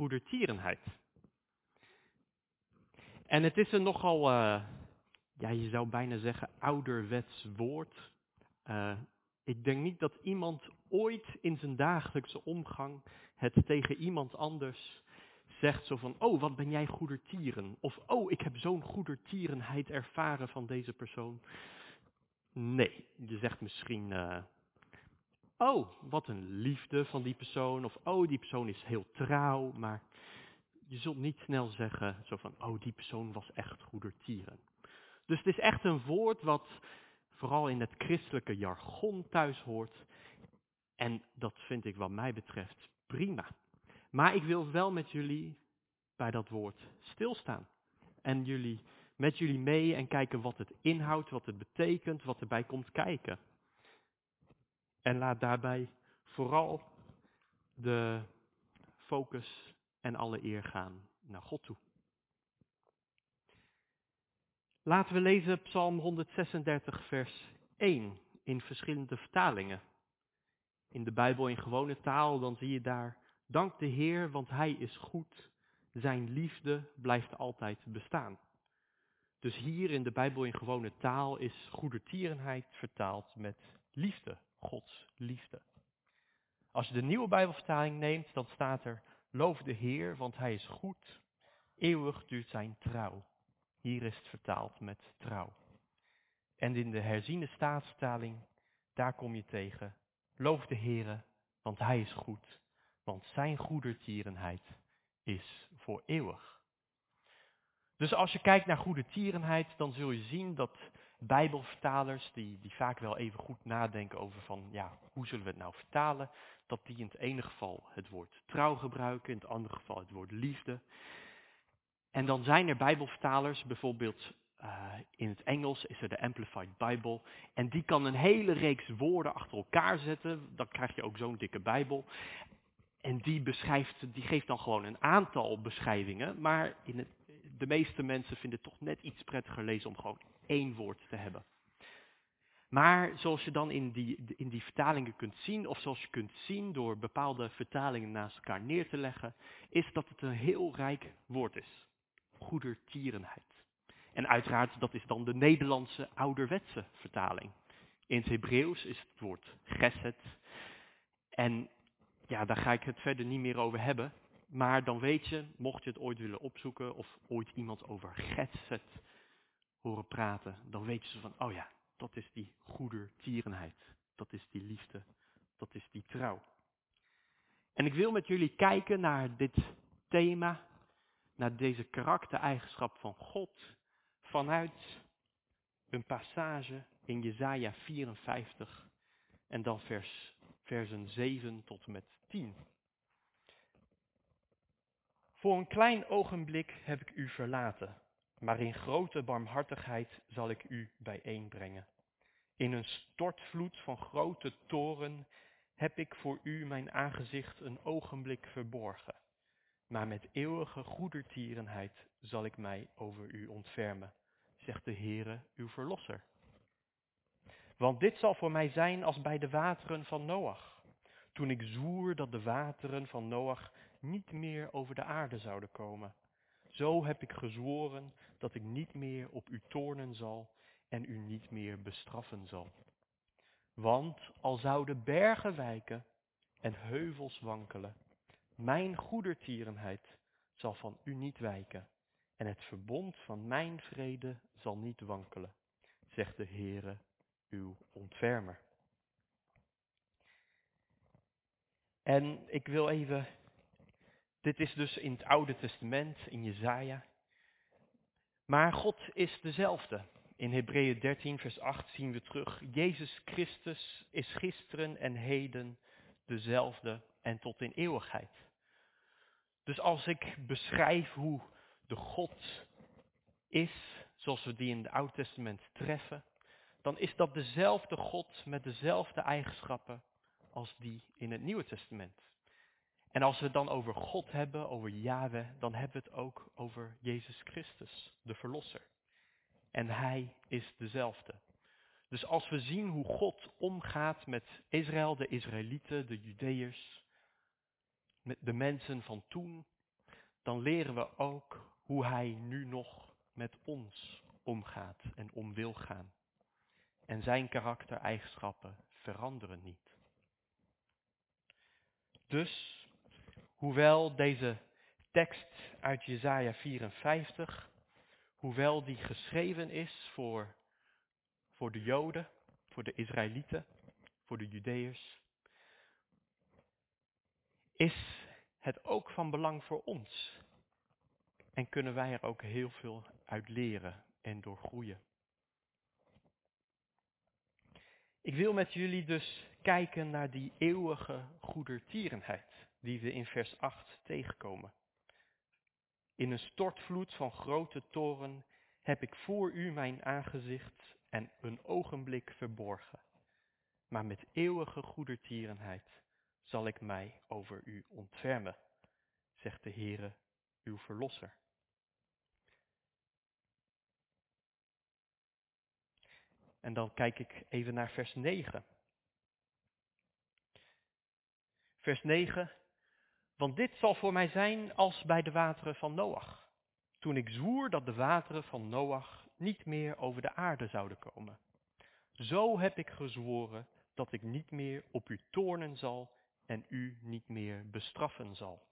goedertierenheid. En het is een nogal, uh, ja, je zou bijna zeggen, ouderwets woord. Uh, ik denk niet dat iemand ooit in zijn dagelijkse omgang het tegen iemand anders zegt zo van, oh wat ben jij goedertieren? Of oh ik heb zo'n goedertierenheid ervaren van deze persoon. Nee, je zegt misschien, uh, oh wat een liefde van die persoon. Of oh die persoon is heel trouw. Maar je zult niet snel zeggen zo van, oh die persoon was echt goedertieren. Dus het is echt een woord wat vooral in het christelijke jargon thuis hoort. En dat vind ik wat mij betreft prima. Maar ik wil wel met jullie bij dat woord stilstaan. En jullie, met jullie mee en kijken wat het inhoudt, wat het betekent, wat erbij komt kijken. En laat daarbij vooral de focus en alle eer gaan naar God toe. Laten we lezen Psalm 136, vers 1 in verschillende vertalingen. In de Bijbel in gewone taal, dan zie je daar, dank de Heer, want Hij is goed, Zijn liefde blijft altijd bestaan. Dus hier in de Bijbel in gewone taal is goedertierenheid vertaald met liefde, Gods liefde. Als je de nieuwe Bijbelvertaling neemt, dan staat er, loof de Heer, want Hij is goed, eeuwig duurt Zijn trouw. Hier is het vertaald met trouw. En in de herziene staatsvertaling, daar kom je tegen. Loof de Heere, want Hij is goed, want Zijn goedertierenheid is voor eeuwig. Dus als je kijkt naar goedertierenheid, dan zul je zien dat bijbelvertalers, die, die vaak wel even goed nadenken over van, ja, hoe zullen we het nou vertalen, dat die in het ene geval het woord trouw gebruiken, in het andere geval het woord liefde. En dan zijn er bijbelvertalers, bijvoorbeeld uh, in het Engels is er de Amplified Bible. En die kan een hele reeks woorden achter elkaar zetten. Dan krijg je ook zo'n dikke Bijbel. En die, beschrijft, die geeft dan gewoon een aantal beschrijvingen. Maar in het, de meeste mensen vinden het toch net iets prettiger lezen om gewoon één woord te hebben. Maar zoals je dan in die, in die vertalingen kunt zien, of zoals je kunt zien door bepaalde vertalingen naast elkaar neer te leggen, is dat het een heel rijk woord is goedertierenheid. En uiteraard, dat is dan de Nederlandse ouderwetse vertaling. In het Hebreeuws is het woord geset. En ja, daar ga ik het verder niet meer over hebben. Maar dan weet je, mocht je het ooit willen opzoeken of ooit iemand over geset horen praten, dan weet je van, oh ja, dat is die goedertierenheid. Dat is die liefde. Dat is die trouw. En ik wil met jullie kijken naar dit thema naar deze karaktereigenschap van God vanuit een passage in Jesaja 54 en dan vers, versen 7 tot en met 10. Voor een klein ogenblik heb ik u verlaten, maar in grote barmhartigheid zal ik u bijeenbrengen. In een stortvloed van grote toren heb ik voor u mijn aangezicht een ogenblik verborgen maar met eeuwige goedertierenheid zal ik mij over u ontfermen, zegt de Heere, uw Verlosser. Want dit zal voor mij zijn als bij de wateren van Noach, toen ik zwoer dat de wateren van Noach niet meer over de aarde zouden komen. Zo heb ik gezworen dat ik niet meer op u toornen zal en u niet meer bestraffen zal. Want al zouden bergen wijken en heuvels wankelen, mijn goedertierenheid zal van u niet wijken en het verbond van mijn vrede zal niet wankelen, zegt de Heere, uw ontfermer. En ik wil even, dit is dus in het Oude Testament, in Jezaja. Maar God is dezelfde. In Hebreeën 13, vers 8 zien we terug, Jezus Christus is gisteren en heden dezelfde en tot in eeuwigheid. Dus als ik beschrijf hoe de God is, zoals we die in het Oude Testament treffen, dan is dat dezelfde God met dezelfde eigenschappen als die in het Nieuwe Testament. En als we het dan over God hebben, over Yahweh, dan hebben we het ook over Jezus Christus, de Verlosser. En Hij is dezelfde. Dus als we zien hoe God omgaat met Israël, de Israëlieten, de Judeërs, met de mensen van toen, dan leren we ook hoe hij nu nog met ons omgaat en om wil gaan. En zijn karaktereigenschappen veranderen niet. Dus, hoewel deze tekst uit Jesaja 54, hoewel die geschreven is voor, voor de Joden, voor de Israëlieten, voor de Judeërs, is het ook van belang voor ons. En kunnen wij er ook heel veel uit leren en doorgroeien. Ik wil met jullie dus kijken naar die eeuwige goedertierenheid die we in vers 8 tegenkomen. In een stortvloed van grote toren heb ik voor u mijn aangezicht en een ogenblik verborgen. Maar met eeuwige goedertierenheid zal ik mij over u ontfermen, zegt de Heere, uw Verlosser. En dan kijk ik even naar vers 9. Vers 9. Want dit zal voor mij zijn als bij de wateren van Noach. Toen ik zwoer dat de wateren van Noach niet meer over de aarde zouden komen. Zo heb ik gezworen dat ik niet meer op u toornen zal en u niet meer bestraffen zal.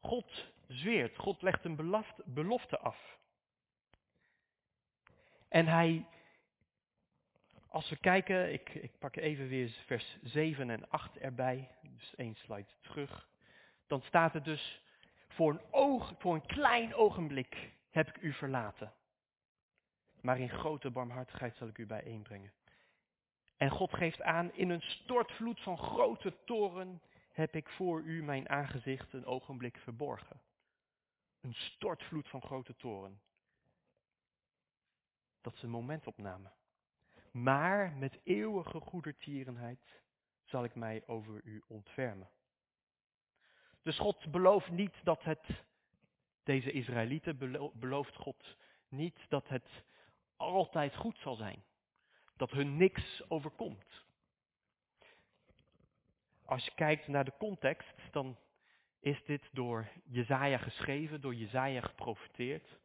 God zweert, God legt een belofte af. En hij, als we kijken, ik, ik pak even weer vers 7 en 8 erbij, dus één slide terug. Dan staat er dus, voor een, oog, voor een klein ogenblik heb ik u verlaten. Maar in grote barmhartigheid zal ik u bijeenbrengen. En God geeft aan, in een stortvloed van grote toren heb ik voor u mijn aangezicht een ogenblik verborgen. Een stortvloed van grote toren. Dat is een momentopname. Maar met eeuwige goedertierenheid zal ik mij over u ontfermen. Dus God belooft niet dat het, deze Israëlieten belooft God niet dat het altijd goed zal zijn. Dat hun niks overkomt. Als je kijkt naar de context, dan is dit door Jezaja geschreven, door Jezaja geprofiteerd.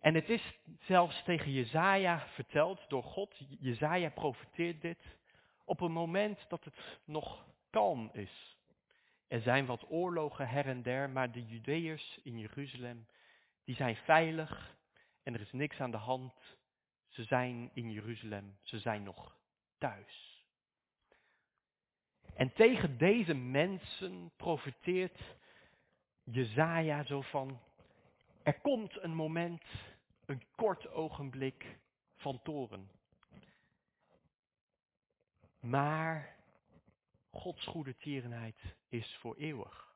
En het is zelfs tegen Jezaja verteld door God. Jezaja profeteert dit op een moment dat het nog kalm is. Er zijn wat oorlogen her en der, maar de Judeërs in Jeruzalem, die zijn veilig en er is niks aan de hand. Ze zijn in Jeruzalem, ze zijn nog thuis. En tegen deze mensen profiteert Jezaja zo van, er komt een moment, een kort ogenblik van toren. Maar Gods goede tierenheid is voor eeuwig.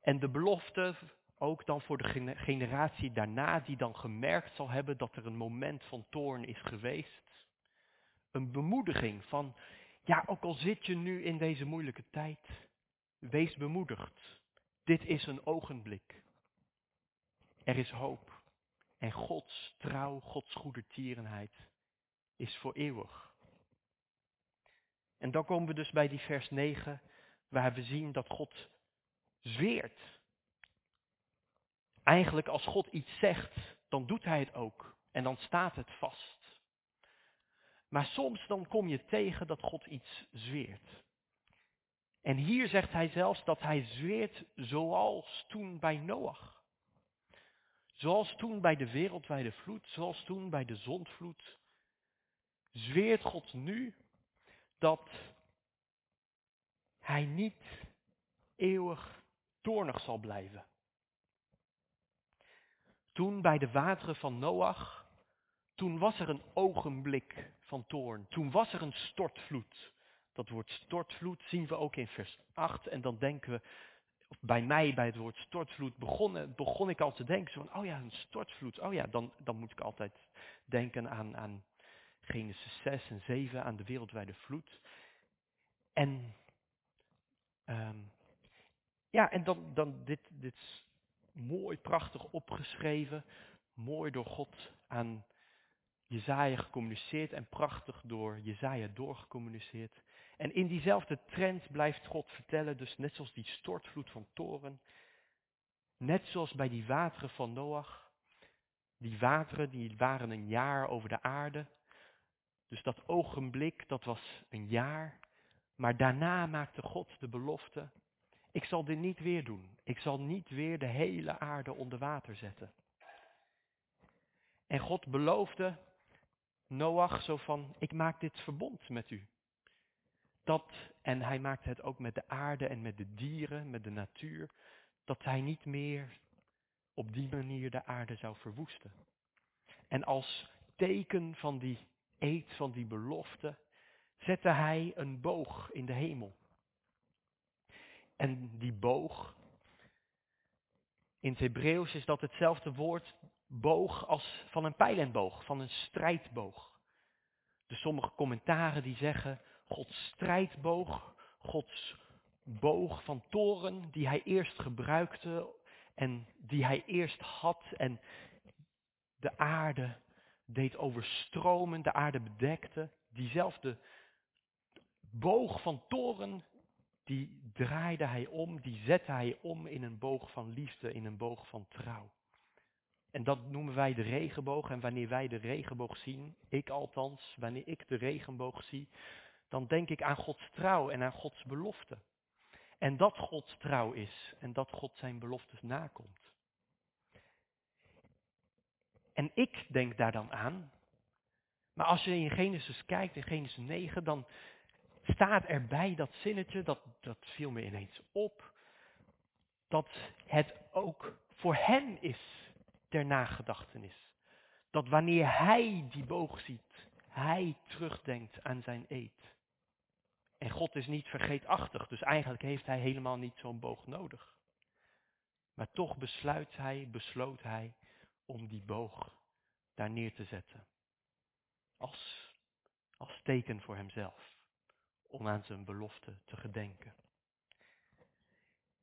En de belofte, ook dan voor de generatie daarna, die dan gemerkt zal hebben dat er een moment van toorn is geweest. Een bemoediging van, ja, ook al zit je nu in deze moeilijke tijd, wees bemoedigd. Dit is een ogenblik. Er is hoop. En Gods trouw, Gods goede tierenheid is voor eeuwig. En dan komen we dus bij die vers 9, waar we zien dat God zweert. Eigenlijk als God iets zegt, dan doet hij het ook. En dan staat het vast. Maar soms dan kom je tegen dat God iets zweert. En hier zegt hij zelfs dat hij zweert zoals toen bij Noach. Zoals toen bij de wereldwijde vloed, zoals toen bij de zondvloed, zweert God nu dat hij niet eeuwig toornig zal blijven. Toen bij de wateren van Noach, toen was er een ogenblik van toorn. Toen was er een stortvloed. Dat woord stortvloed zien we ook in vers 8 en dan denken we, bij mij bij het woord stortvloed begon, begon ik al te denken, van, oh ja, een stortvloed. Oh ja, dan, dan moet ik altijd denken aan, aan Genesis 6 en 7, aan de wereldwijde vloed. En, um, ja, en dan, dan dit, dit mooi, prachtig opgeschreven, mooi door God aan Jezaja gecommuniceerd en prachtig door Jezaja doorgecommuniceerd. En in diezelfde trend blijft God vertellen, dus net zoals die stortvloed van toren, net zoals bij die wateren van Noach, die wateren die waren een jaar over de aarde, dus dat ogenblik, dat was een jaar, maar daarna maakte God de belofte, ik zal dit niet weer doen, ik zal niet weer de hele aarde onder water zetten. En God beloofde Noach zo van, ik maak dit verbond met u. Dat, en hij maakte het ook met de aarde en met de dieren, met de natuur, dat hij niet meer op die manier de aarde zou verwoesten. En als teken van die eed, van die belofte, zette hij een boog in de hemel. En die boog, in het Hebreeuws is dat hetzelfde woord boog als van een pijlenboog, van een strijdboog. Dus sommige commentaren die zeggen, Gods strijdboog, Gods boog van toren die hij eerst gebruikte en die hij eerst had en de aarde deed overstromen, de aarde bedekte. Diezelfde boog van toren, die draaide hij om, die zette hij om in een boog van liefde, in een boog van trouw. En dat noemen wij de regenboog. En wanneer wij de regenboog zien, ik althans, wanneer ik de regenboog zie, dan denk ik aan Gods trouw en aan Gods belofte. En dat God trouw is en dat God zijn beloftes nakomt. En ik denk daar dan aan. Maar als je in Genesis kijkt, in Genesis 9, dan staat erbij dat zinnetje, dat, dat viel me ineens op, dat het ook voor hen is ter nagedachtenis. Dat wanneer hij die boog ziet, hij terugdenkt aan zijn eed. En God is niet vergeetachtig, dus eigenlijk heeft hij helemaal niet zo'n boog nodig. Maar toch besluit hij, besloot hij om die boog daar neer te zetten. Als, als teken voor hemzelf, om aan zijn belofte te gedenken.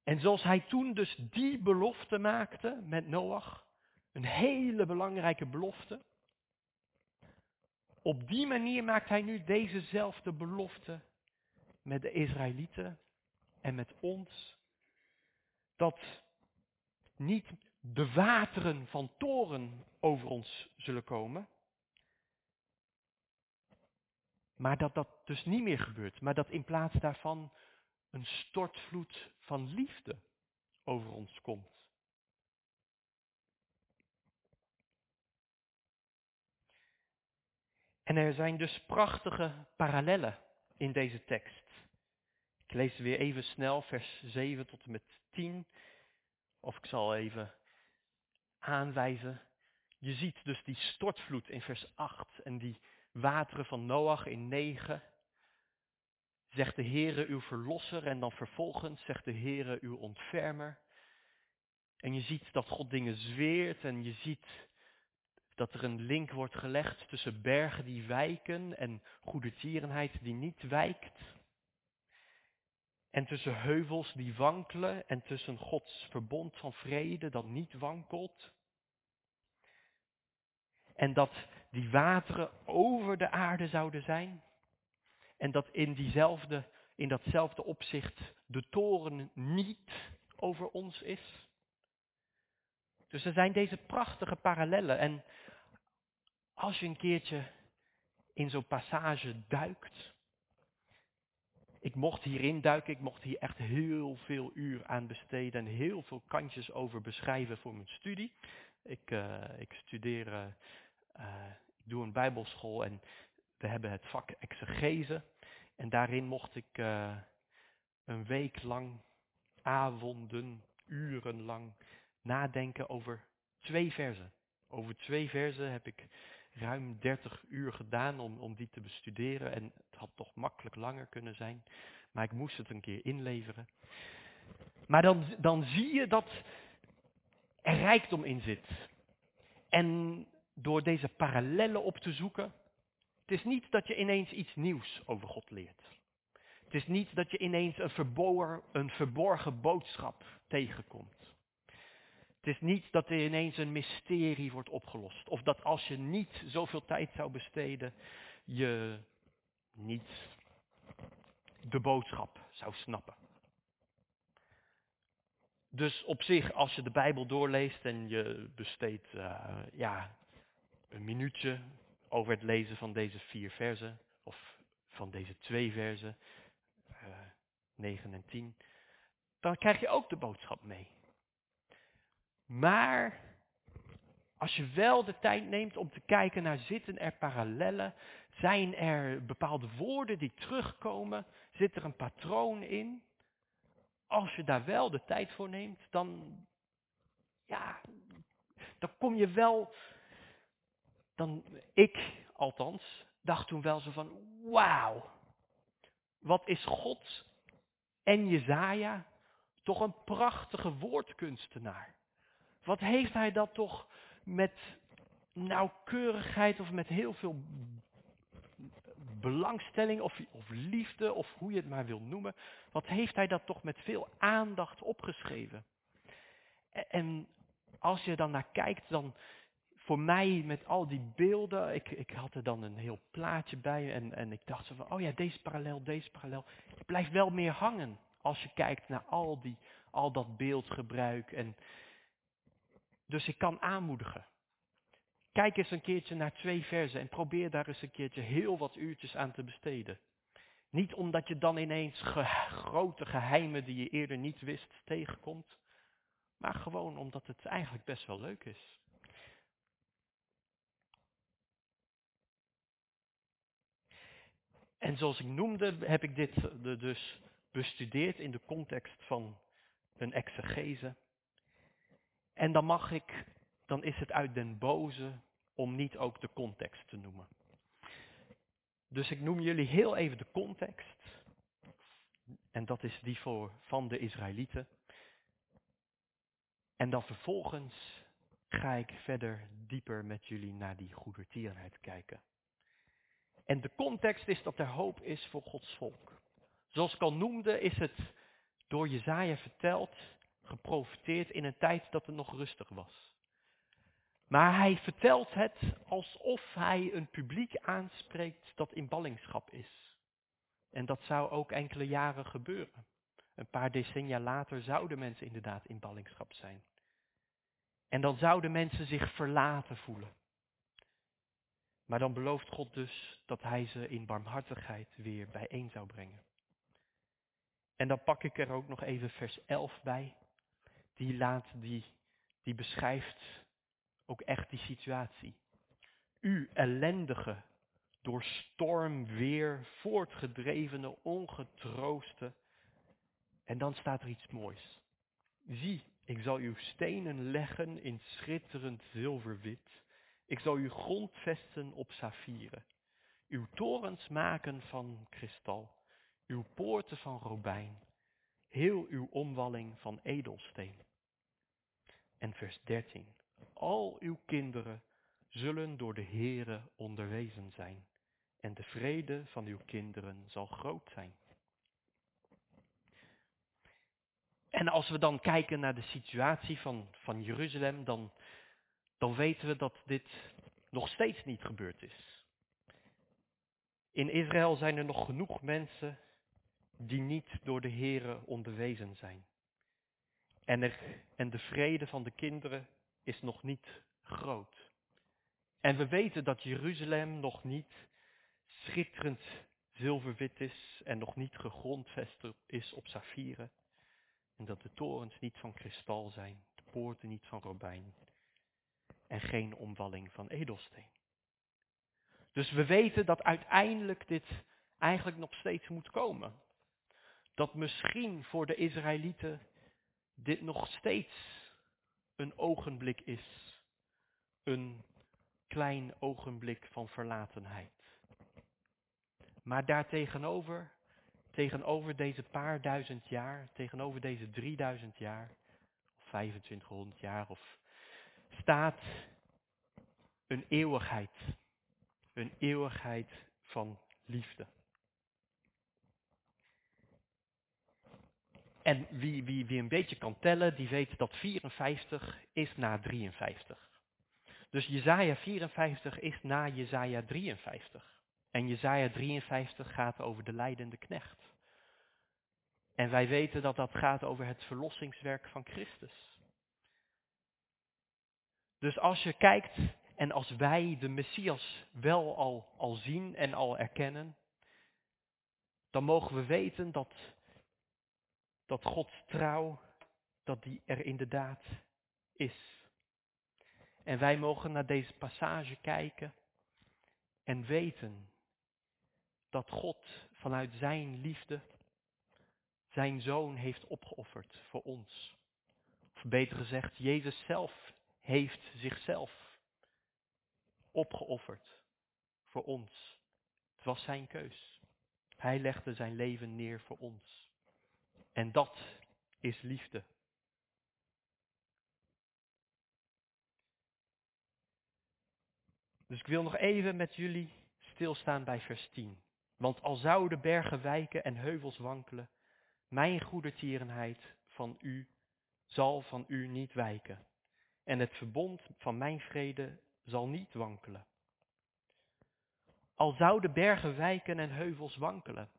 En zoals hij toen dus die belofte maakte met Noach, een hele belangrijke belofte. Op die manier maakt hij nu dezezelfde belofte met de Israëlieten en met ons. Dat niet de wateren van toren over ons zullen komen. Maar dat dat dus niet meer gebeurt. Maar dat in plaats daarvan een stortvloed van liefde over ons komt. En er zijn dus prachtige parallellen in deze tekst. Lees weer even snel vers 7 tot en met 10. Of ik zal even aanwijzen. Je ziet dus die stortvloed in vers 8 en die wateren van Noach in 9. Zegt de Heere uw verlosser en dan vervolgens zegt de Heere uw ontfermer. En je ziet dat God dingen zweert en je ziet dat er een link wordt gelegd tussen bergen die wijken en goede tierenheid die niet wijkt. En tussen heuvels die wankelen en tussen Gods verbond van vrede dat niet wankelt. En dat die wateren over de aarde zouden zijn. En dat in, diezelfde, in datzelfde opzicht de toren niet over ons is. Dus er zijn deze prachtige parallellen. En als je een keertje in zo'n passage duikt. Ik mocht hierin duiken, ik mocht hier echt heel veel uur aan besteden en heel veel kantjes over beschrijven voor mijn studie. Ik, uh, ik studeer, uh, uh, ik doe een bijbelschool en we hebben het vak exegese. En daarin mocht ik een week lang, avonden, urenlang nadenken over twee versen. Over twee versen heb ik ruim 30 uur gedaan om, om die te bestuderen. En het had toch makkelijk langer kunnen zijn. Maar ik moest het een keer inleveren. Maar dan, dan zie je dat er rijkdom in zit. En door deze parallellen op te zoeken. Het is niet dat je ineens iets nieuws over God leert. Het is niet dat je ineens een verborgen, een verborgen boodschap tegenkomt. Het is niet dat er ineens een mysterie wordt opgelost. Of dat als je niet zoveel tijd zou besteden, je niet de boodschap zou snappen. Dus op zich, als je de Bijbel doorleest en je besteedt uh, ja, een minuutje over het lezen van deze vier versen, of van deze twee versen, eh, 9 en 10, dan krijg je ook de boodschap mee. Maar als je wel de tijd neemt om te kijken naar zitten er parallellen, zijn er bepaalde woorden die terugkomen, zit er een patroon in. Als je daar wel de tijd voor neemt, dan, ja, dan kom je wel, dan, ik althans, dacht toen wel zo van, wauw, wat is God en Jezaja toch een prachtige woordkunstenaar. Wat heeft hij dat toch met nauwkeurigheid of met heel veel belangstelling of, of liefde of hoe je het maar wil noemen. Wat heeft hij dat toch met veel aandacht opgeschreven. En als je dan naar kijkt, dan voor mij met al die beelden, ik, ik had er dan een heel plaatje bij en, en ik dacht zo van, oh ja, deze parallel, deze parallel. Het blijft wel meer hangen als je kijkt naar al, die, al dat beeldgebruik. En, dus ik kan aanmoedigen. Kijk eens een keertje naar twee versen en probeer daar eens een keertje heel wat uurtjes aan te besteden. Niet omdat je dan ineens grote geheimen die je eerder niet wist tegenkomt, maar gewoon omdat het eigenlijk best wel leuk is. En zoals ik noemde, heb ik dit dus bestudeerd in de context van een exegese. En dan mag ik, dan is het uit den boze om niet ook de context te noemen. Dus ik noem jullie heel even de context. En dat is die voor, van de Israëlieten. En dan vervolgens ga ik verder dieper met jullie naar die goedertierenheid kijken. En de context is dat er hoop is voor Gods volk. Zoals ik al noemde, is het door Jezaja verteld, geprofiteerd in een tijd dat het nog rustig was. Maar hij vertelt het alsof hij een publiek aanspreekt dat in ballingschap is. En dat zou ook enkele jaren gebeuren. Een paar decennia later zouden mensen inderdaad in ballingschap zijn. En dan zouden mensen zich verlaten voelen. Maar dan belooft God dus dat hij ze in barmhartigheid weer bijeen zou brengen. En dan pak ik er ook nog even vers 11 bij. Die laat, die, die beschrijft ook echt die situatie. U ellendige, door storm weer voortgedrevene, ongetrooste. En dan staat er iets moois. Zie, ik zal uw stenen leggen in schitterend zilverwit. Ik zal uw grondvesten op saffieren. Uw torens maken van kristal uw poorten van robijn, heel uw omwalling van edelsteen. En vers 13. Al uw kinderen zullen door de Heere onderwezen zijn, en de vrede van uw kinderen zal groot zijn. En als we dan kijken naar de situatie van, van Jeruzalem, dan, dan weten we dat dit nog steeds niet gebeurd is. In Israël zijn er nog genoeg mensen die niet door de Here onderwezen zijn. En, er, en de vrede van de kinderen is nog niet groot. En we weten dat Jeruzalem nog niet schitterend zilverwit is en nog niet gegrondvest is op saffieren. En dat de torens niet van kristal zijn, de poorten niet van robijn en geen omwalling van edelsteen. Dus we weten dat uiteindelijk dit eigenlijk nog steeds moet komen dat misschien voor de Israëlieten dit nog steeds een ogenblik is. Een klein ogenblik van verlatenheid. Maar daartegenover, tegenover deze paar duizend jaar, tegenover deze 3000 jaar, of 2500 jaar, of staat een eeuwigheid. Een eeuwigheid van liefde. En wie, wie, wie een beetje kan tellen, die weet dat 54 is na 53. Dus Jezaja 54 is na Jezaja 53. En Jezaja 53 gaat over de leidende knecht. En wij weten dat dat gaat over het verlossingswerk van Christus. Dus als je kijkt en als wij de Messias wel al, al zien en al erkennen, dan mogen we weten dat, dat Gods trouw, dat die er inderdaad is. En wij mogen naar deze passage kijken en weten dat God vanuit zijn liefde zijn zoon heeft opgeofferd voor ons. Of beter gezegd, Jezus zelf heeft zichzelf opgeofferd voor ons. Het was zijn keus. Hij legde zijn leven neer voor ons. En dat is liefde. Dus ik wil nog even met jullie stilstaan bij vers 10. Want al zouden bergen wijken en heuvels wankelen, mijn goede tierenheid van u zal van u niet wijken. En het verbond van mijn vrede zal niet wankelen. Al zouden bergen wijken en heuvels wankelen.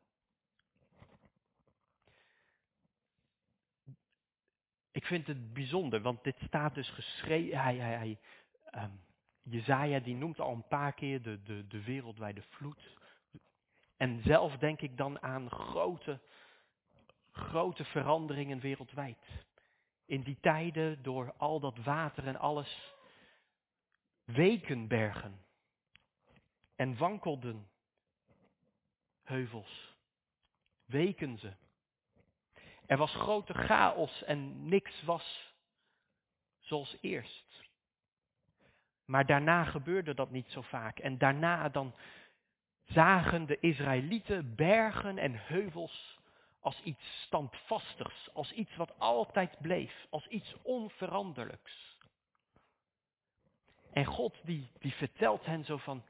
Ik vind het bijzonder, want dit staat dus geschreven. Hij, hij, hij, um, Jezaja die noemt al een paar keer de, de, de wereldwijde vloed. En zelf denk ik dan aan grote, grote veranderingen wereldwijd. In die tijden, door al dat water en alles, weken bergen en wankelden heuvels. Weken ze. Er was grote chaos en niks was zoals eerst. Maar daarna gebeurde dat niet zo vaak. En daarna dan zagen de Israëlieten bergen en heuvels als iets standvastigs, als iets wat altijd bleef, als iets onveranderlijks. En God die, die vertelt hen zo van,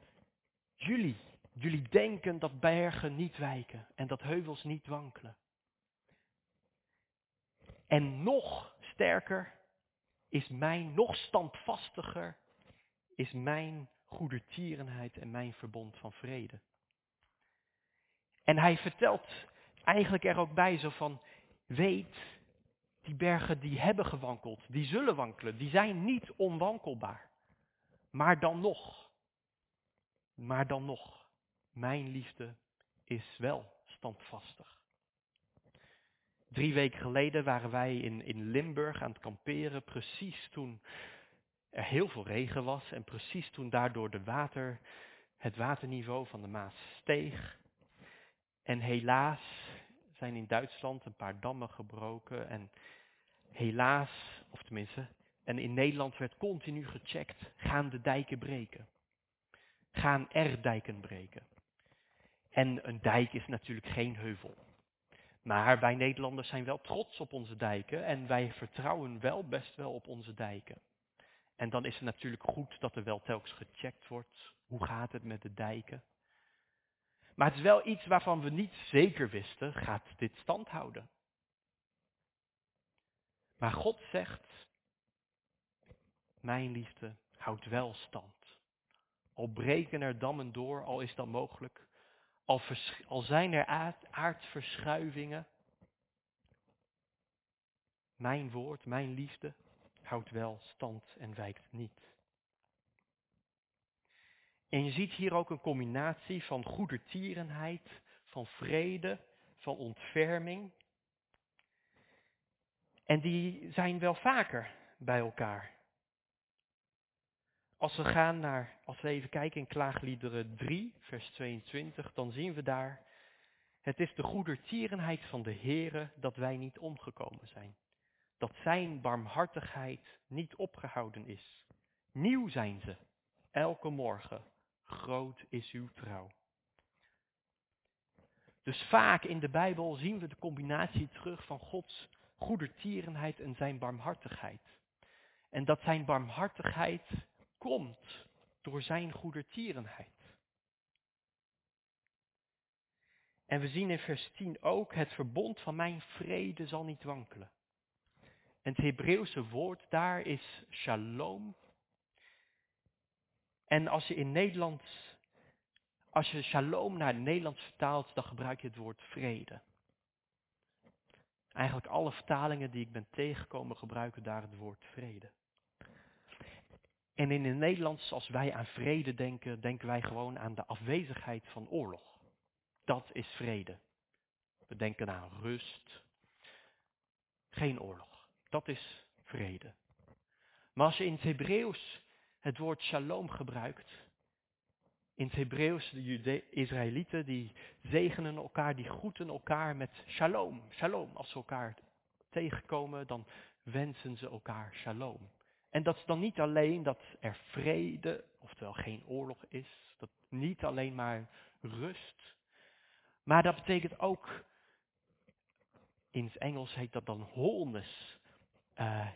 jullie, jullie denken dat bergen niet wijken en dat heuvels niet wankelen. En nog sterker is mijn, nog standvastiger is mijn goedertierenheid en mijn verbond van vrede. En hij vertelt eigenlijk er ook bij zo van, weet, die bergen die hebben gewankeld, die zullen wankelen, die zijn niet onwankelbaar. Maar dan nog, maar dan nog, mijn liefde is wel standvastig. Drie weken geleden waren wij in, in Limburg aan het kamperen, precies toen er heel veel regen was en precies toen daardoor de water, het waterniveau van de Maas steeg. En helaas zijn in Duitsland een paar dammen gebroken en helaas, of tenminste, en in Nederland werd continu gecheckt, gaan de dijken breken? Gaan er dijken breken? En een dijk is natuurlijk geen heuvel. Maar wij Nederlanders zijn wel trots op onze dijken en wij vertrouwen wel best wel op onze dijken. En dan is het natuurlijk goed dat er wel telkens gecheckt wordt. Hoe gaat het met de dijken? Maar het is wel iets waarvan we niet zeker wisten, gaat dit stand houden? Maar God zegt, mijn liefde houdt wel stand. Al breken er dammen door, al is dat mogelijk. Al, al zijn er aardverschuivingen. Mijn woord, mijn liefde, houdt wel stand en wijkt niet. En je ziet hier ook een combinatie van goedertierenheid, van vrede, van ontferming. En die zijn wel vaker bij elkaar. Als we gaan naar, als we even kijken in Klaagliederen 3, vers 22, dan zien we daar, het is de goedertierenheid van de Heere dat wij niet omgekomen zijn dat zijn barmhartigheid niet opgehouden is. Nieuw zijn ze, elke morgen. Groot is uw trouw. Dus vaak in de Bijbel zien we de combinatie terug van Gods goedertierenheid en zijn barmhartigheid. En dat zijn barmhartigheid komt door zijn goedertierenheid. En we zien in vers 10 ook, het verbond van mijn vrede zal niet wankelen. En het Hebreeuwse woord daar is shalom. En als je in Nederlands, als je shalom naar het Nederlands vertaalt, dan gebruik je het woord vrede. Eigenlijk alle vertalingen die ik ben tegengekomen gebruiken daar het woord vrede. En in het Nederlands, als wij aan vrede denken, denken wij gewoon aan de afwezigheid van oorlog. Dat is vrede. We denken aan rust. Geen oorlog. Dat is vrede. Maar als je in het Hebreeuws het woord shalom gebruikt, in het Hebreeuws, de Israëlieten, die zegenen elkaar, die groeten elkaar met shalom, shalom. Als ze elkaar tegenkomen, dan wensen ze elkaar shalom. En dat is dan niet alleen dat er vrede, oftewel geen oorlog is, dat niet alleen maar rust, maar dat betekent ook, in het Engels heet dat dan wholeness, uh,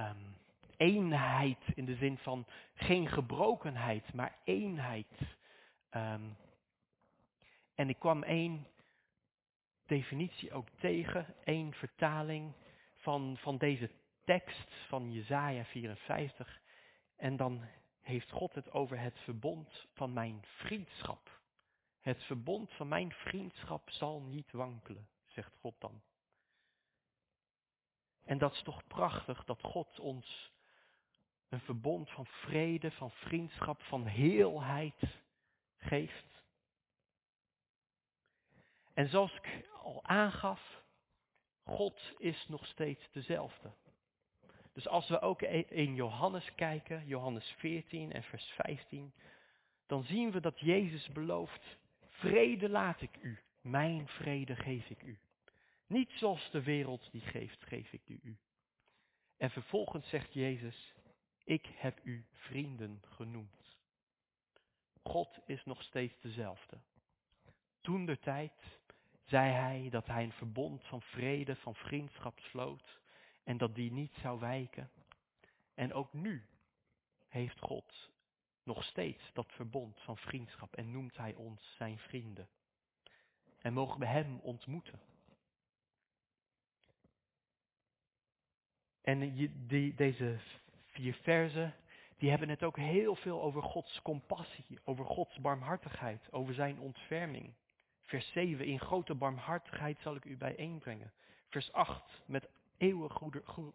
um, eenheid in de zin van geen gebrokenheid, maar eenheid. Um, en ik kwam één definitie ook tegen, één vertaling van, van deze tekst van Jesaja 54. En dan heeft God het over het verbond van mijn vriendschap. Het verbond van mijn vriendschap zal niet wankelen, zegt God dan. En dat is toch prachtig dat God ons een verbond van vrede, van vriendschap, van heelheid geeft. En zoals ik al aangaf, God is nog steeds dezelfde. Dus als we ook in Johannes kijken, Johannes 14 en vers 15, dan zien we dat Jezus belooft, vrede laat ik u, mijn vrede geef ik u. Niet zoals de wereld die geeft, geef ik u. En vervolgens zegt Jezus, ik heb u vrienden genoemd. God is nog steeds dezelfde. Toen de tijd zei hij dat hij een verbond van vrede, van vriendschap sloot en dat die niet zou wijken. En ook nu heeft God nog steeds dat verbond van vriendschap en noemt hij ons zijn vrienden. En mogen we hem ontmoeten. En die, deze vier verzen, die hebben het ook heel veel over Gods compassie, over Gods barmhartigheid, over zijn ontferming. Vers 7, in grote barmhartigheid zal ik u bijeenbrengen. Vers 8, met eeuwige,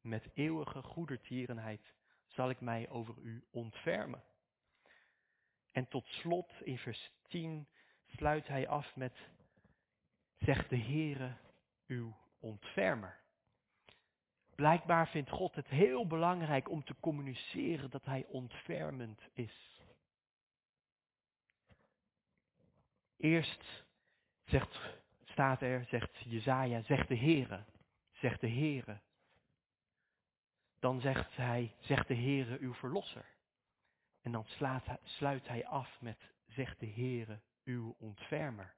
met eeuwige goedertierenheid zal ik mij over u ontfermen. En tot slot in vers 10 sluit hij af met, zegt de Heere uw ontfermer. Blijkbaar vindt God het heel belangrijk om te communiceren dat hij ontfermend is. Eerst zegt, staat er, zegt Jezaja, zegt de Heere, zegt de Heere. Dan zegt hij, zegt de Heere uw verlosser. En dan slaat, sluit hij af met, zegt de Heere uw ontfermer.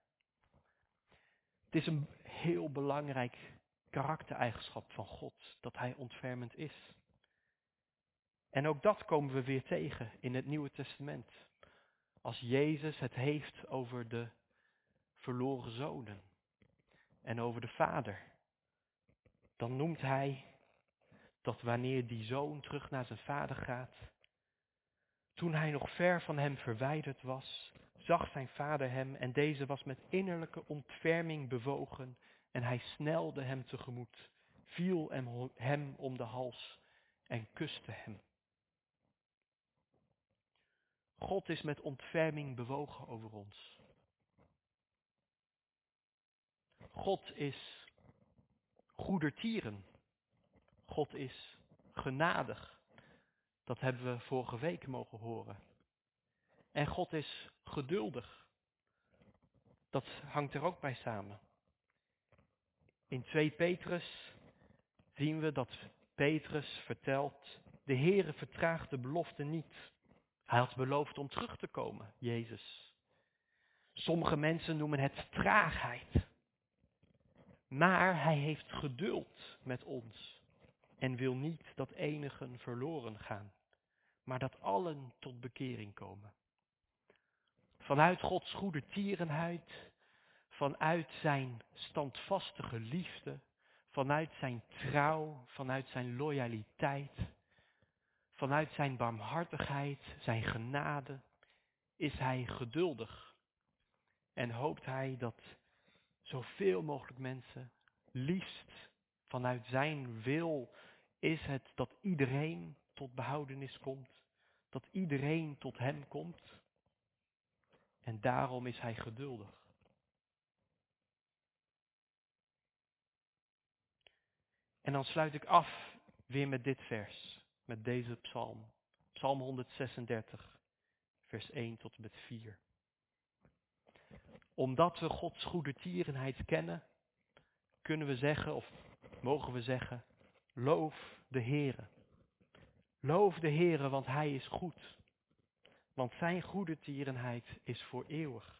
Het is een heel belangrijk karaktereigenschap van God, dat Hij ontfermend is. En ook dat komen we weer tegen in het Nieuwe Testament. Als Jezus het heeft over de verloren zonen en over de Vader, dan noemt Hij dat wanneer die zoon terug naar zijn vader gaat, toen hij nog ver van hem verwijderd was, zag zijn vader hem en deze was met innerlijke ontferming bewogen en hij snelde hem tegemoet, viel hem om de hals en kuste hem. God is met ontferming bewogen over ons. God is goedertieren. God is genadig. Dat hebben we vorige week mogen horen. En God is geduldig. Dat hangt er ook bij samen. In 2 Petrus zien we dat Petrus vertelt, de Heere vertraagt de belofte niet. Hij had beloofd om terug te komen, Jezus. Sommige mensen noemen het traagheid. Maar hij heeft geduld met ons en wil niet dat enigen verloren gaan, maar dat allen tot bekering komen. Vanuit Gods goede tierenheid vanuit zijn standvastige liefde, vanuit zijn trouw, vanuit zijn loyaliteit, vanuit zijn barmhartigheid, zijn genade, is hij geduldig en hoopt hij dat zoveel mogelijk mensen. Liefst vanuit zijn wil is het dat iedereen tot behoudenis komt. Dat iedereen tot hem komt. En daarom is hij geduldig. En dan sluit ik af weer met dit vers, met deze psalm. Psalm 136, vers 1 tot en met 4. Omdat we Gods goede tierenheid kennen, kunnen we zeggen, of mogen we zeggen, loof de Heere. Loof de Heere, want Hij is goed. Want Zijn goede tierenheid is voor eeuwig.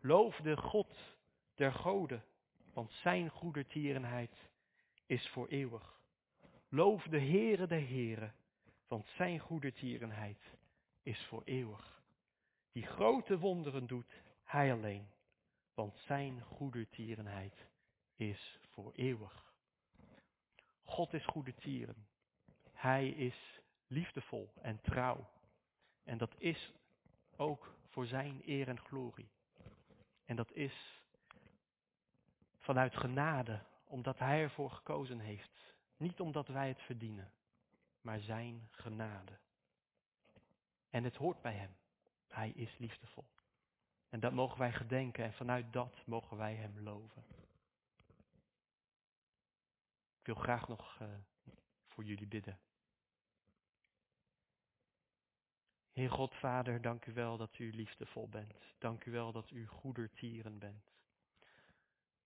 Loof de God der goden, want Zijn goede tierenheid is voor eeuwig. Loof de Heere de Heere, want Zijn goede tierenheid is voor eeuwig. Die grote wonderen doet Hij alleen, want Zijn goede tierenheid is voor eeuwig. God is goede tieren. Hij is liefdevol en trouw. En dat is ook voor zijn eer en glorie. En dat is vanuit genade, omdat hij ervoor gekozen heeft. Niet omdat wij het verdienen, maar zijn genade. En het hoort bij hem. Hij is liefdevol. En dat mogen wij gedenken en vanuit dat mogen wij hem loven. Ik wil graag nog uh, voor jullie bidden. Heer God, Vader, dank u wel dat u liefdevol bent. Dank u wel dat u goedertieren bent.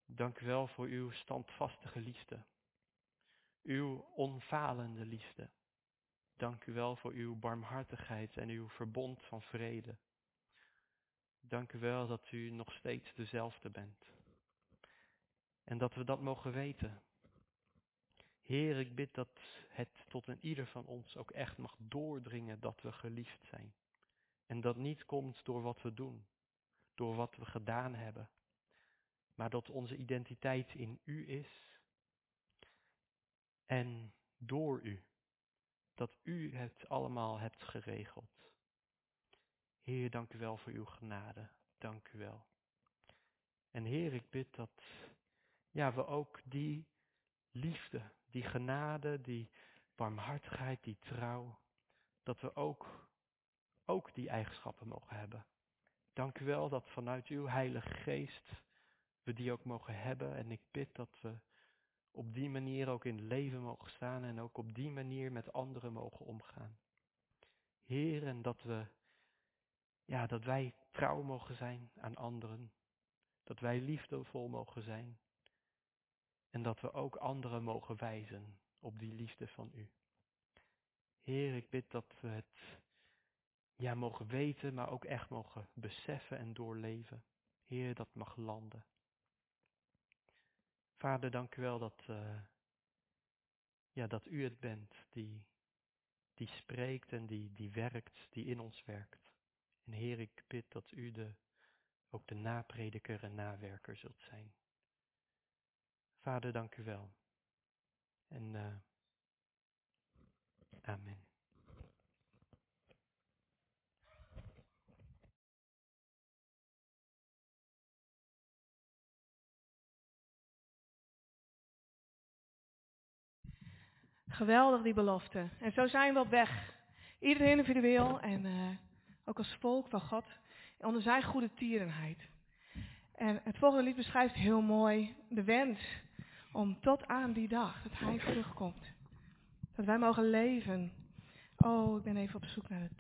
Dank u wel voor uw standvastige liefde. Uw onfalende liefde. Dank u wel voor uw barmhartigheid en uw verbond van vrede. Dank u wel dat u nog steeds dezelfde bent. En dat we dat mogen weten. Heer, ik bid dat het tot een ieder van ons ook echt mag doordringen dat we geliefd zijn. En dat niet komt door wat we doen, door wat we gedaan hebben, maar dat onze identiteit in U is en door U. Dat U het allemaal hebt geregeld. Heer, dank u wel voor uw genade. Dank u wel. En Heer, ik bid dat ja, we ook die liefde die genade, die barmhartigheid, die trouw, dat we ook, ook die eigenschappen mogen hebben. Dank u wel dat vanuit uw Heilige Geest we die ook mogen hebben. En ik bid dat we op die manier ook in het leven mogen staan en ook op die manier met anderen mogen omgaan. Heer, en dat we, ja, dat wij trouw mogen zijn aan anderen. Dat wij liefdevol mogen zijn. En dat we ook anderen mogen wijzen op die liefde van u. Heer, ik bid dat we het ja, mogen weten, maar ook echt mogen beseffen en doorleven. Heer, dat mag landen. Vader, dank u wel dat, uh, ja, dat u het bent die, die spreekt en die, die werkt, die in ons werkt. En Heer, ik bid dat u de, ook de naprediker en nawerker zult zijn. Vader, dank u wel. En uh, amen. Geweldig die belofte. En zo zijn we op weg. Iedereen individueel en uh, ook als volk van God. Onder zijn goede tierenheid. En het volgende lied beschrijft heel mooi de wens om tot aan die dag dat Hij terugkomt. Dat wij mogen leven. Oh, ik ben even op zoek naar het